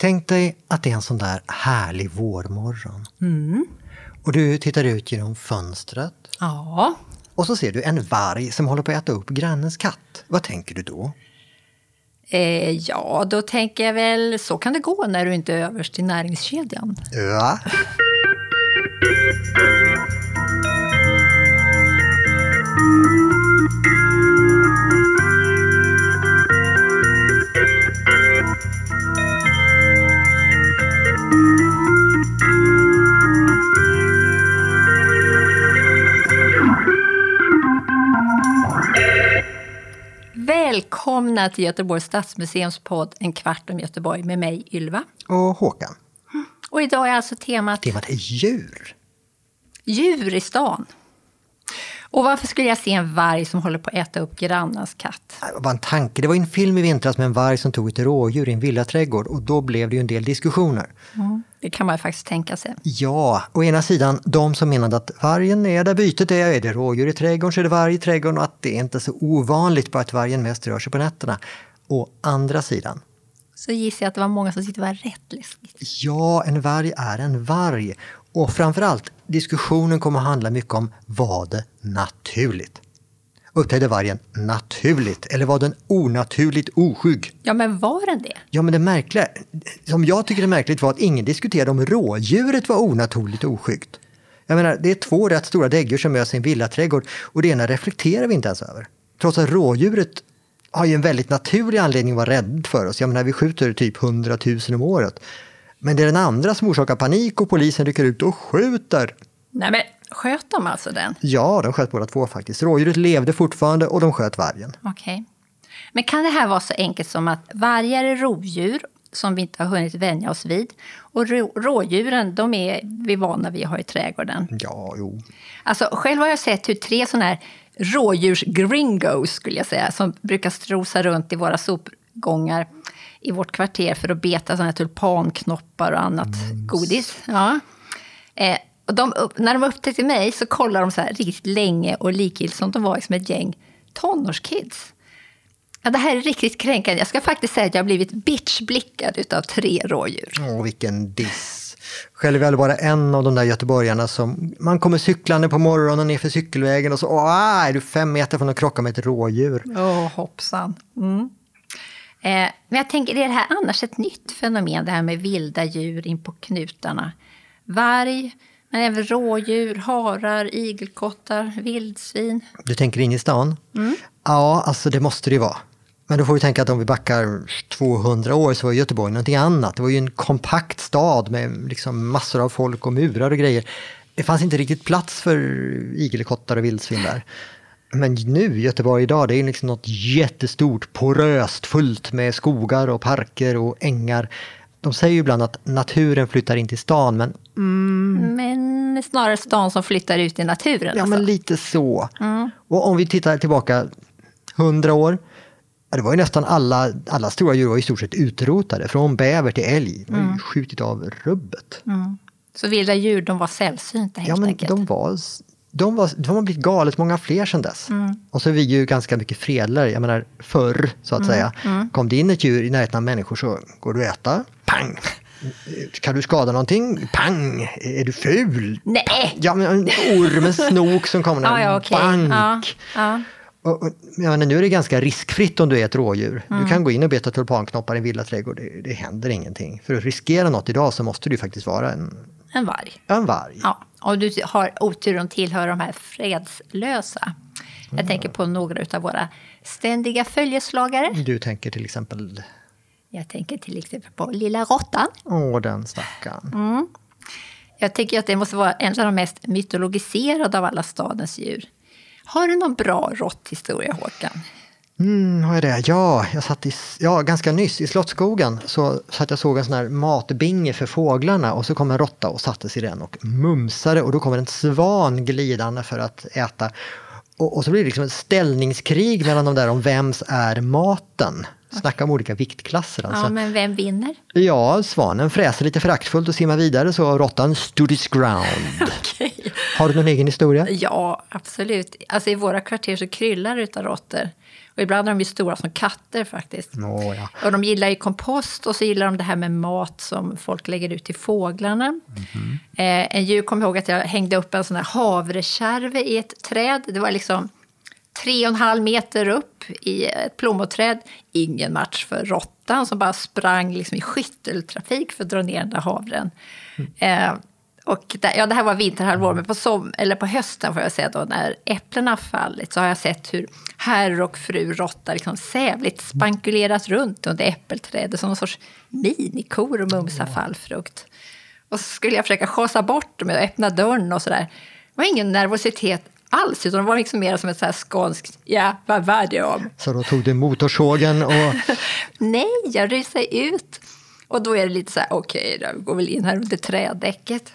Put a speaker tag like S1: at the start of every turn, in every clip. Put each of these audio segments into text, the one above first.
S1: Tänk dig att det är en sån där härlig vårmorgon.
S2: Mm.
S1: Och du tittar ut genom fönstret
S2: Ja.
S1: och så ser du en varg som håller på att äta upp grannens katt. Vad tänker du då?
S2: Eh, ja, då tänker jag väl så kan det gå när du inte är överst i näringskedjan.
S1: Ja.
S2: Välkomna till Göteborgs stadsmuseums podd En kvart om Göteborg med mig Ylva.
S1: Och Håkan,
S2: Och idag är alltså temat
S1: temat är djur.
S2: djur i stan. Och varför skulle jag se en varg som håller på att äta upp grannens katt?
S1: Det var en tanke. Det var en film i vintras med en varg som tog ett rådjur i en villaträdgård och då blev det ju en del diskussioner.
S2: Det kan man ju faktiskt tänka sig.
S1: Ja, å ena sidan de som menade att vargen är där bytet är, är det rådjur i trädgården så är det varg i trädgården och att det är inte så ovanligt bara att vargen mest rör sig på nätterna. Å andra sidan,
S2: Så gissar jag att det var många som tyckte det var rätt läskigt.
S1: ja, en varg är en varg. Och framförallt, diskussionen kommer att handla mycket om var det naturligt? Uppträdde vargen naturligt eller var den onaturligt oskygg?
S2: Ja, men var den det?
S1: Ja, men det märkliga, som jag tycker är märkligt var att ingen diskuterade om rådjuret var onaturligt oskyggt. Jag menar, det är två rätt stora däggdjur som möts i en villaträdgård och det ena reflekterar vi inte ens över. Trots att rådjuret har ju en väldigt naturlig anledning att vara rädd för oss. Jag menar, vi skjuter typ 100 000 om året. Men det är den andra som orsakar panik och polisen rycker ut och skjuter.
S2: Nej, men sköt de alltså den?
S1: Ja, de sköt båda två faktiskt. Rådjuret levde fortfarande och de sköt vargen.
S2: Okej. Men kan det här vara så enkelt som att vargar är rovdjur som vi inte har hunnit vänja oss vid och rå- rådjuren, de är vi vana vid att ha i trädgården?
S1: Ja, jo.
S2: Alltså, själv har jag sett hur tre sådana här rådjursgringos, skulle jag säga, som brukar strosa runt i våra sopgångar i vårt kvarter för att beta såna här tulpanknoppar och annat godis. Ja. Eh, och de, när de upptäckte mig så kollade de så här riktigt länge och likgiltigt som de var som ett gäng tonårskids. Ja, det här är riktigt kränkande. Jag ska faktiskt säga att jag har blivit bitchblickad utav tre rådjur.
S1: Åh, vilken diss. Själv är jag bara en av de där göteborgarna som man kommer cyklande på morgonen nerför cykelvägen och så åh, är du fem meter från att krocka med ett rådjur.
S2: Åh, hoppsan. Mm. Eh, men jag tänker, är det här annars ett nytt fenomen, det här med vilda djur in på knutarna? Varg, men även rådjur, harar, igelkottar, vildsvin.
S1: Du tänker in i stan? Ja, alltså det måste det ju vara. Men då får vi tänka att om vi backar 200 år så var Göteborg någonting annat. Det var ju en kompakt stad med liksom massor av folk och murar och grejer. Det fanns inte riktigt plats för igelkottar och vildsvin där. Men nu, Göteborg idag, det är liksom något jättestort, poröst, fullt med skogar och parker och ängar. De säger ju ibland att naturen flyttar in till stan, men
S2: Men snarare stan som flyttar ut i naturen.
S1: Ja,
S2: alltså.
S1: men lite så. Och om vi tittar tillbaka 100 år, det var ju nästan alla, alla stora djur var i stort sett utrotade. Från bäver till älg. De ju skjutit av rubbet.
S2: Så vilda djur, de var sällsynta helt
S1: Ja, men
S2: enkelt.
S1: de var, de, var, de har blivit galet många fler sedan dess. Och så är vi ju ganska mycket fredligare. Jag menar förr, så att säga. Kom det in ett djur i närheten av människor så går du att äta. Pang! Kan du skada någonting? Pang! Är du ful?
S2: Nej!
S1: Ja, men en orm, en snok som kommer.
S2: Ja, ja, okej.
S1: Bank!
S2: Ja, ja.
S1: Och, och, menar, nu är det ganska riskfritt om du är ett rådjur. Du kan gå in och beta tulpanknoppar i en villaträdgård. Det, det händer ingenting. För att riskera något idag så måste du faktiskt vara en,
S2: En varg.
S1: en varg.
S2: Ja, och du har oturen att tillhöra de här fredslösa. Jag tänker på några av våra ständiga följeslagare.
S1: Du tänker till exempel,
S2: Jag tänker till exempel på lilla råttan.
S1: åh den stackaren.
S2: Mm. Jag tycker att det måste vara en av de mest mytologiserade av alla stadens djur. Har du någon bra råtthistoria, Håkan?
S1: Mm, vad är det? Ja, jag satt i, ja, ganska nyss i Slottsskogen så satt jag såg en sån här matbinge för fåglarna och så kom en råtta och satte sig i den och mumsade och då kommer en svan glidande för att äta. Och, och så blir det liksom ett ställningskrig mellan de där om vems är maten. Snacka om olika viktklasser alltså.
S2: Ja, men vem vinner?
S1: Ja, svanen fräser lite föraktfullt och simmar vidare så råttan stood its ground. Har du någon egen historia?
S2: Ja, absolut. Alltså, I våra kvarter så kryllar det utav råttor. Och ibland är de ju stora som katter faktiskt.
S1: Åh, ja.
S2: Och de gillar ju kompost och så gillar de det här med mat som folk lägger ut till fåglarna. Eh, en djur kommer ihåg att jag hängde upp en sån här havrekärve i ett träd. Det var liksom tre och en halv meter upp i ett plommoträd. Ingen match för råttan som bara sprang liksom i skytteltrafik för att dra ner den där havren. Eh, och där, ja, det här var vinterhalvår, men på, som, eller på hösten får jag säga då, när äpplena fallit så har jag sett hur herr och fru råtta liksom sävligt spankulerat runt under äppelträdet som någon sorts minikor och mumsar fallfrukt. Och så skulle jag försöka schasa bort dem och öppna dörren och sådär. Det var ingen nervositet alls, utan det var liksom mer som ett så här skånskt ja, vad var det om?
S1: Så då tog du motorsågen och
S2: Nej, jag rusade ut. Och då är det lite så här, okej, okay, jag går väl in här under trädäcket.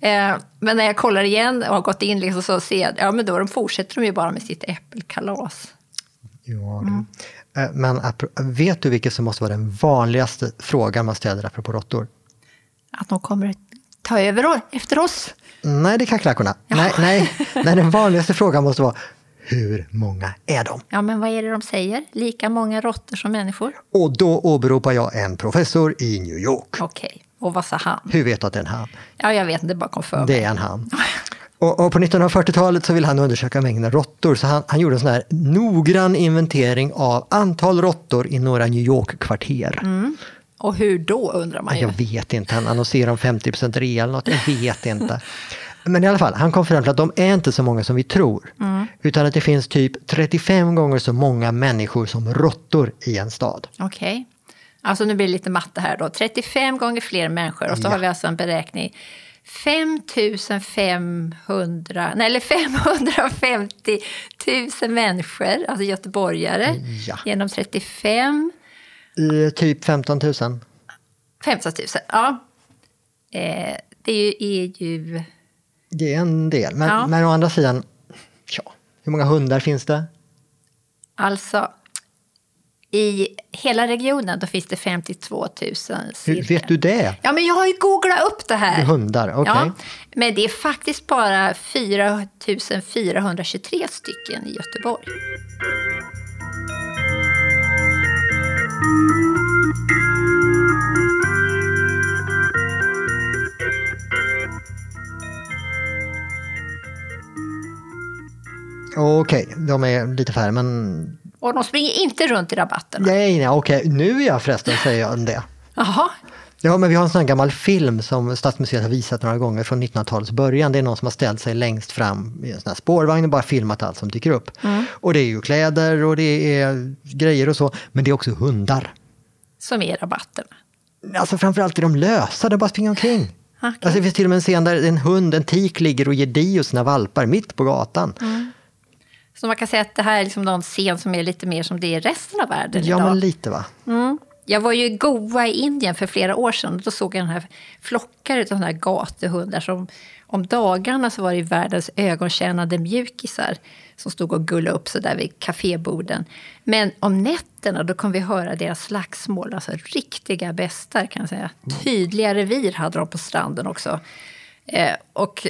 S2: Eh, men när jag kollar igen och har gått in liksom så ser jag, ja men då de fortsätter de ju bara med sitt äppelkalas.
S1: Ja, du. Eh, Men vet du vilket som måste vara den vanligaste frågan man ställer apropå råttor?
S2: Att de kommer ta över efter oss.
S1: Nej, det är kackerlackorna. Nej, nej, nej, den vanligaste frågan måste vara hur många är de?
S2: Ja, men vad är det de säger? Lika många råttor som människor?
S1: Och då åberopar jag en professor i New York.
S2: Okej, och vad sa han?
S1: Hur vet du att det är en han?
S2: Ja, jag vet inte, det bara kom för mig.
S1: Det är en han. Och, och på 1940-talet så ville han undersöka mängden råttor så han, han gjorde en sån här noggrann inventering av antal råttor i några New York-kvarter.
S2: Och hur då, undrar man ju.
S1: Jag vet inte, han annonserar om 50 rea eller något, jag vet inte. Men i alla fall, han kom fram till att de är inte så många som vi tror. Utan att det finns typ 35 gånger så många människor som råttor i en stad.
S2: Okej. Alltså nu blir det lite matte här då. 35 gånger fler människor och så
S1: Ja.
S2: har vi alltså en beräkning. 5500, nej eller 550 000 människor, alltså göteborgare,
S1: Ja.
S2: genom 35,
S1: I typ 15 000.
S2: 15 000. Ja. Eh, det är ju, är ju...
S1: Det är en del. Men,
S2: Ja.
S1: men å andra sidan, ja, hur många hundar finns det?
S2: Alltså, i hela regionen då finns det 52 000 cirka.
S1: Hur, vet du det?
S2: Ja, men jag har ju googlat upp det här.
S1: Hundar, okej.
S2: Ja, men det är faktiskt bara 4 423 stycken i Göteborg.
S1: Okej, de är lite färre, men
S2: Och de springer inte runt i rabatterna.
S1: nej, nej, okej, nu är jag förresten, säger jag det.
S2: Jaha,
S1: Ja, men vi har en sån här gammal film som Stadsmuseet har visat några gånger från 1900-talets början. Det är någon som har ställt sig längst fram i en sån här spårvagn och bara filmat allt som dyker upp. Och det är ju kläder och det är grejer och så, men det är också hundar.
S2: som är rabatterna.
S1: Alltså framförallt är de lösa, de bara springer omkring.
S2: Okej.
S1: Alltså det finns till och med en scen där en hund, en tik, ligger och ger di åt sina valpar mitt på gatan.
S2: Så man kan säga att det här är liksom någon scen som är lite mer som det är i resten av världen
S1: Ja,
S2: idag.
S1: men lite va?
S2: Mm. Jag var ju i Goa i Indien för flera år sedan och då såg jag den här flockar av sådana här gatuhundar som om dagarna så var det världens ögontjänande mjukisar som stod och gullade upp sig där vid kaféborden. Men om nätterna då kom vi höra deras slagsmål, alltså riktiga bästar kan jag säga. Tydliga revir hade de på stranden också. Eh, och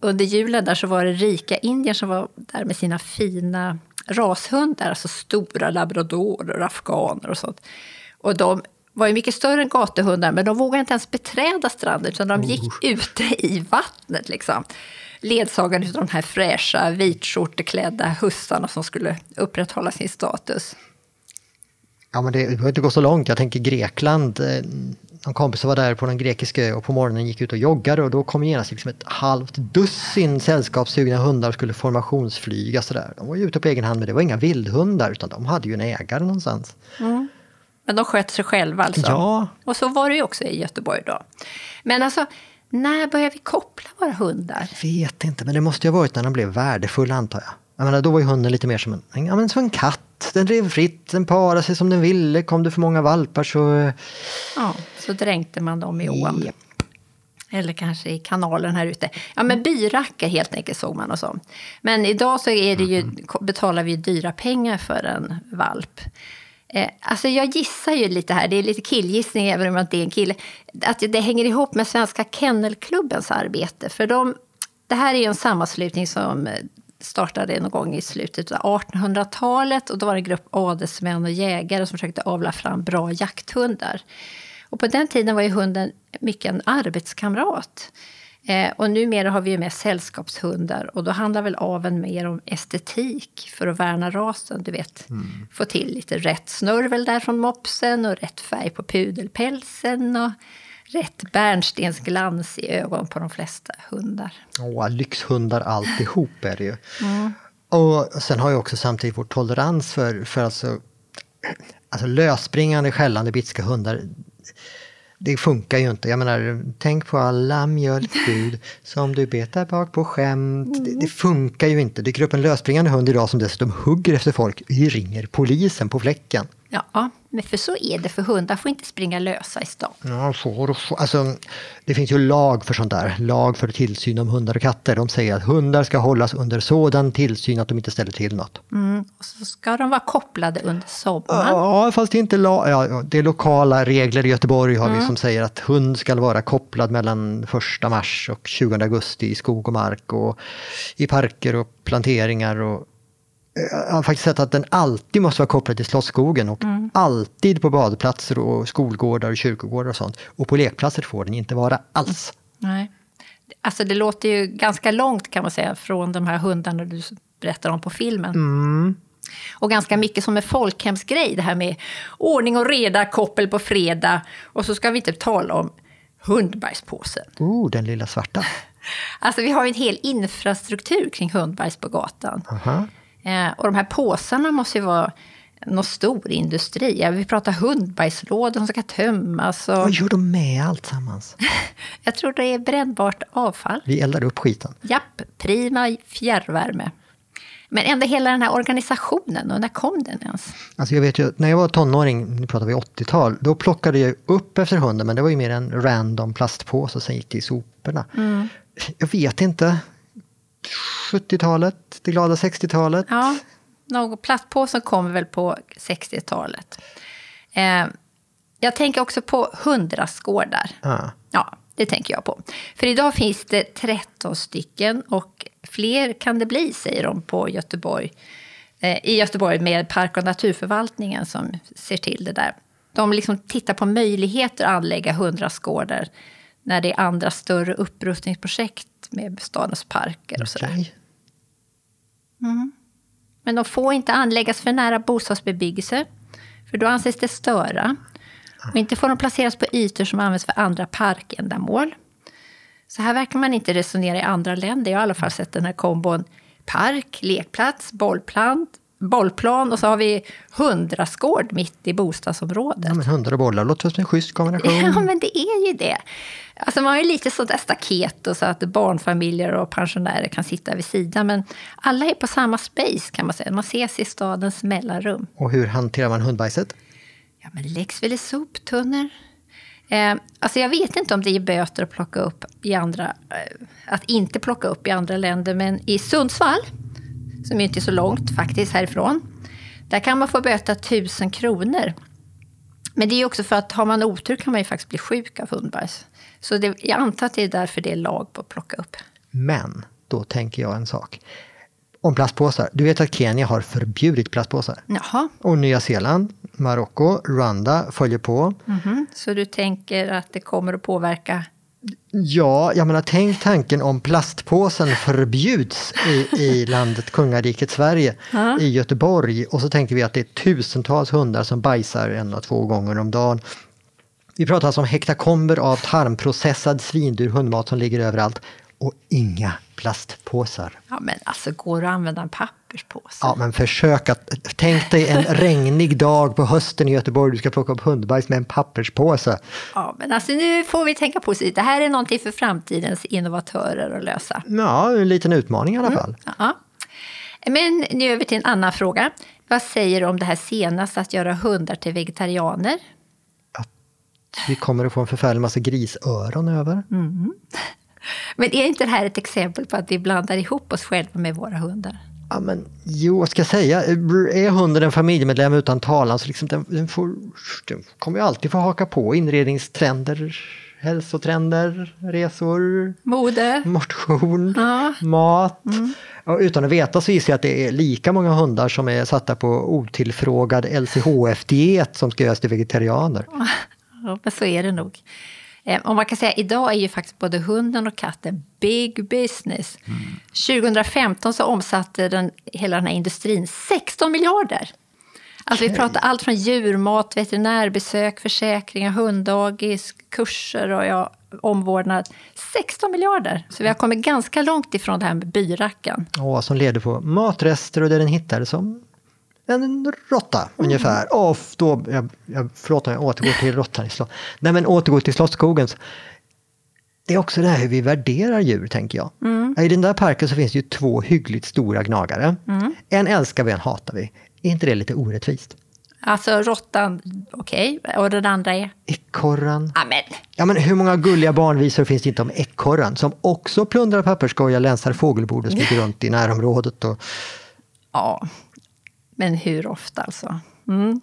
S2: under julen där så var det rika indier som var där med sina fina rashundar, alltså stora labradorer och afghaner och sånt. Och de var ju mycket större än gatuhundar, men de vågade inte ens beträda stranden, utan de gick ute i vattnet. Liksom. Ledsagade av de här fräscha, vitskjorteklädda hussarna som skulle upprätthålla sin status.
S1: Ja, men det behöver inte gå så långt. Jag tänker Grekland. Någon kompis var där på någon grekisk ö och på morgonen gick ut och joggade och då kom genast liksom ett halvt dussin sällskapssugna hundar och skulle formationsflyga sådär. De var ju ute på egen hand men det var inga vildhundar utan de hade ju en ägare någonstans.
S2: Men de sköt sig själva alltså.
S1: Ja.
S2: Och så var det ju också i Göteborg då. Men alltså, när börjar vi koppla våra hundar?
S1: Vet inte, men det måste ju ha varit när de blev värdefulla antar jag. Jag menar, då var ju hunden lite mer som en, ja, men som en katt. Den drev fritt, den parade sig som den ville. Kom det för många valpar så...
S2: Ja, så dränkte man dem i ån.
S1: Japp.
S2: Eller kanske i kanalen här ute. Ja, men byrackar helt enkelt såg man och så. Men idag så är det ju, betalar vi dyra pengar för en valp. Eh, alltså jag gissar ju lite här, det är lite killgissning även om inte är en kille, att det hänger ihop med Svenska Kennelklubbens arbete. För de, det här är ju en sammanslutning som startade någon gång i slutet av 1800-talet. och Då var det en grupp adelsmän och jägare som försökte avla fram bra jakthundar. Och på den tiden var ju hunden mycket en arbetskamrat. Eh, och numera har vi ju med sällskapshundar och då handlar väl aven mer om estetik för att värna rasen. Du vet, mm. få till lite rätt snörvel där från mopsen och rätt färg på pudelpälsen och rätt bärnstensglans i ögonen på de flesta hundar.
S1: Åh, lyxhundar alltihop är det ju. Mm. Och sen har ju också samtidigt vår tolerans för, för alltså, alltså lösspringande skällande bitska hundar det funkar ju inte. Jag menar, tänk på alla mjölkbud som du betar bak på skämt. Mm. Det, det, funkar ju inte. Det dyker upp en lösspringande hund idag som dessutom hugger efter folk. Vi ringer polisen på fläcken.
S2: Ja, men för så är det, för hundar får inte springa lösa i stan.
S1: Ja, får, får. Alltså, det finns ju lag för sånt där. Lag för tillsyn om hundar och katter. De säger att hundar ska hållas under sådan tillsyn att de inte ställer till något.
S2: Mm, och så ska de vara kopplade under sommaren.
S1: Ja, fast det är inte la ja, det är lokala regler i Göteborg har mm. vi som säger att hund ska vara kopplad mellan 1 mars och 20 augusti i skog och mark och i parker och planteringar och jag har faktiskt sett att den alltid måste vara kopplad till Slottsskogen och mm. alltid på badplatser och skolgårdar och kyrkogårdar och sånt. Och på lekplatser får den inte vara alls.
S2: Nej. Alltså det låter ju ganska långt kan man säga från de här hundarna du berättar om på filmen.
S1: Mm.
S2: Och ganska mycket som en folkhemsgrej, det här med ordning och reda, koppel på fredag. Och så ska vi inte tala om hundbajspåsen.
S1: Oh, den lilla svarta.
S2: Alltså vi har ju en hel infrastruktur kring hundbajs på gatan.
S1: Aha.
S2: Eh, och de här påsarna måste ju vara någon stor industri. Ja, vi pratar hundbajslådor som ska tömmas. Och...
S1: Vad gör de med allt sammans?
S2: Jag tror det är brännbart avfall.
S1: Vi eldar upp skiten.
S2: Japp, prima fjärrvärme. Men ändå hela den här organisationen, och när kom den ens?
S1: Alltså jag vet ju, när jag var tonåring, nu pratar vi 80-tal, då plockade jag upp efter hunden, men det var ju mer en random plastpåse och sen gick det i soporna.
S2: Mm.
S1: Jag vet inte. 70-talet, det glada 60-talet?
S2: Ja, någon plastpåsen kommer väl på 60-talet. Eh, jag tänker också på hundrastgårdar.
S1: Ah.
S2: Ja, det tänker jag på. För idag finns det 13 stycken och fler kan det bli, säger de på Göteborg. Eh, I Göteborg med Park och naturförvaltningen som ser till det där. De liksom tittar på möjligheter att anlägga hundrastgårdar när det är andra större upprustningsprojekt med stadens parker och sådär. Okay. Mm. Men de får inte anläggas för nära bostadsbebyggelse, för då anses det störa. Och inte får de placeras på ytor som används för andra parkändamål. Så här verkar man inte resonera i andra länder. Jag har i alla fall sett den här kombon park, lekplats, bollplan, bollplan och så har vi hundraskård mitt i bostadsområdet.
S1: Ja, men hundar och bollar låter som en schysst kombination.
S2: Ja, men det är ju det. Alltså man har ju lite sådär staket och så att barnfamiljer och pensionärer kan sitta vid sidan. Men alla är på samma space kan man säga. Man ses i stadens mellanrum.
S1: Och hur hanterar man hundbajset?
S2: Ja, men läggs väl i soptunnor. Eh, alltså jag vet inte om det är böter att plocka upp i andra, eh, att inte plocka upp i andra länder. Men i Sundsvall, som inte är så långt faktiskt härifrån, där kan man få böta tusen kronor. Men det är också för att har man otur kan man ju faktiskt bli sjuk av hundbajs. Så det, jag antar att det är därför det är lag på att plocka upp.
S1: Men då tänker jag en sak. Om plastpåsar. Du vet att Kenya har förbjudit plastpåsar.
S2: Jaha.
S1: Och Nya Zeeland, Marocko, Rwanda följer på.
S2: Mm -hmm. Så du tänker att det kommer att påverka
S1: Ja, jag menar tänk tanken om plastpåsen förbjuds i, i landet kungariket Sverige,
S2: ja.
S1: i Göteborg. Och så tänker vi att det är tusentals hundar som bajsar en och två gånger om dagen. Vi pratar alltså om hektakomber av tarmprocessad svindyr hundmat som ligger överallt. Och inga plastpåsar.
S2: Ja, men alltså går det att använda en papperspåse?
S1: Ja, men försök att... Tänk dig en regnig dag på hösten i Göteborg. Du ska plocka upp hundbajs med en papperspåse.
S2: Ja, men alltså nu får vi tänka positivt. Det här är någonting för framtidens innovatörer att lösa.
S1: Ja, en liten utmaning i alla fall.
S2: Mm. Ja. Men nu över till en annan fråga. Vad säger du om det här senaste, att göra hundar till vegetarianer?
S1: Att vi kommer att få en förfärlig massa grisöron över.
S2: Mm. Men är inte det här ett exempel på att vi blandar ihop oss själva med våra hundar?
S1: Ja, men, jo, vad ska jag säga? Är hunden en familjemedlem utan talan så liksom den, den, får, den kommer ju alltid få haka på inredningstrender hälsotrender, resor,
S2: Mode.
S1: motion,
S2: Ja.
S1: mat. Och utan att veta så gissar jag att det är lika många hundar som är satta på otillfrågad LCHF-diet som ska göras till vegetarianer.
S2: Ja, men så är det nog. Eh, Och man kan säga idag är ju faktiskt både hunden och katten big business. 2015 så omsatte den, hela den här industrin 16 miljarder. Alltså vi
S1: Okej.
S2: pratar allt från djurmat, veterinärbesök, försäkringar, hunddagis, kurser och ja, omvårdnad. 16 miljarder! Så vi har kommit ganska långt ifrån det här med byrackan.
S1: Åh, som leder på matrester och där den hittades som en råtta ungefär. Och då, jag, jag, förlåt om jag återgår till råttan i slott. Nej men återgår till Slottsskogens. Det är också det här hur vi värderar djur tänker jag. I den där parken så finns det ju två hyggligt stora gnagare. En älskar vi, en hatar vi. Är inte det lite orättvist?
S2: Alltså råttan, okej, och den andra är?
S1: Ekorren.
S2: Amen.
S1: Ja men hur många gulliga barnvisor finns det inte om ekorren som också plundrar papperskorgar, länsar fågelbord och smyger runt i närområdet. Och,
S2: Ja, men hur ofta alltså? Mm.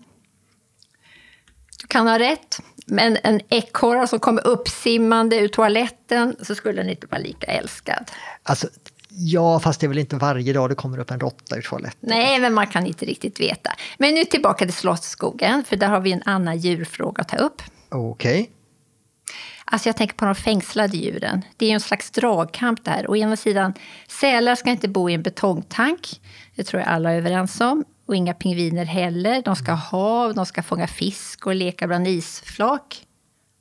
S2: Du kan ha rätt, men en ekorre som kommer uppsimmande ur toaletten så skulle den inte vara lika älskad.
S1: Alltså, ja, fast det är väl inte varje dag det kommer upp en råtta ur toaletten.
S2: Nej, men man kan inte riktigt veta. Men nu tillbaka till Slottsskogen, för där har vi en annan djurfråga att ta upp.
S1: Okej.
S2: Alltså jag tänker på de fängslade djuren. Det är ju en slags dragkamp där. Å ena sidan, sälar ska inte bo i en betongtank. Det tror jag alla är överens om. Och inga pingviner heller. De ska ha hav, de ska fånga fisk och leka bland isflak.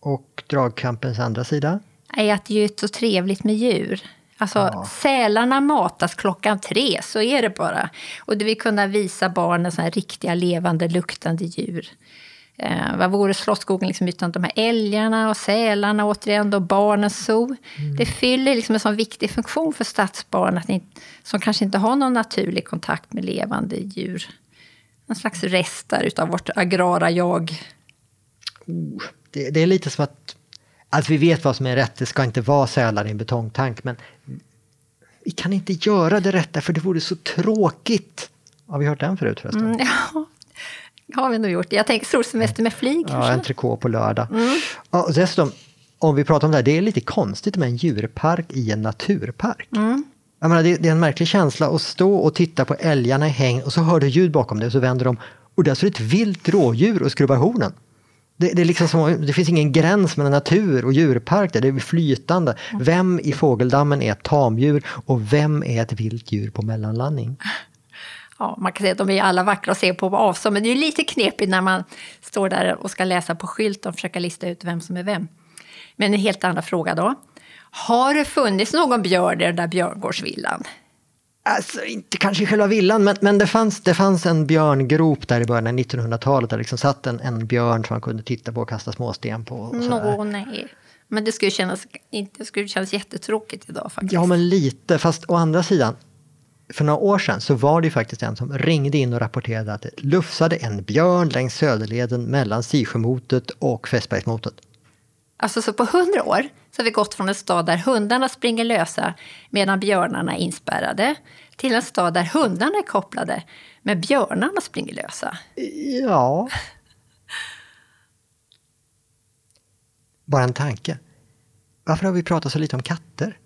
S1: Och dragkampens andra sida?
S2: är att det är så trevligt med djur. Alltså, sälarna matas klockan tre, så är det bara. Och du vill kunna visa barnen såna här riktiga levande luktande djur. Eh, vad vore Slottsskogen liksom utan de här älgarna och sälarna återigen då barnens zoo. Det fyller liksom en sån viktig funktion för stadsbarn att ni, som kanske inte har någon naturlig kontakt med levande djur. En slags rester utav vårt agrara jag.
S1: Oh, det, det är lite som att... Alltså vi vet vad som är rätt, det ska inte vara sälar i en betongtank, men vi kan inte göra det rätta för det vore så tråkigt. Har vi hört den förut förresten?
S2: Mm, ja, har vi nog gjort. Jag tänker solsemester med flyg
S1: Ja,
S2: kanske.
S1: en trikå på lördag. Ja, och dessutom, om vi pratar om det här, det är lite konstigt med en djurpark i en naturpark. Jag menar, det, det är en märklig känsla att stå och titta på älgarna i häng och så hör du ljud bakom dig och så vänder de och där står ett vilt rådjur och skruvar hornen. Det, det, är liksom som, det finns ingen gräns mellan natur och djurpark där, det är flytande. Vem i fågeldammen är ett tamdjur och vem är ett vilt djur på mellanlandning?
S2: Ja, man kan säga att de är alla vackra att se på avstånd, men det är lite knepigt när man står där och ska läsa på skylt och försöka lista ut vem som är vem. Men en helt annan fråga då. Har det funnits någon björn i den där björngårdsvillan?
S1: Alltså inte kanske i själva villan, men, men det, fanns, det fanns en björngrop där i början av 1900-talet där liksom satt en, en björn som man kunde titta på och kasta småsten på. Och
S2: nej. Men det skulle kännas, inte, det skulle kännas jättetråkigt idag faktiskt.
S1: Ja, men lite. Fast å andra sidan, för några år sedan så var det ju faktiskt en som ringde in och rapporterade att det lufsade en björn längs Söderleden mellan Sisjömotet och Fässbergsmotet.
S2: Alltså så på hundra år så har vi gått från en stad där hundarna springer lösa medan björnarna är inspärrade till en stad där hundarna är kopplade men björnarna springer lösa.
S1: Ja. Bara en tanke. Varför har vi pratat så lite om katter?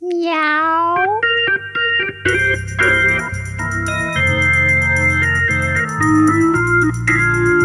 S2: Mjau. Thank you.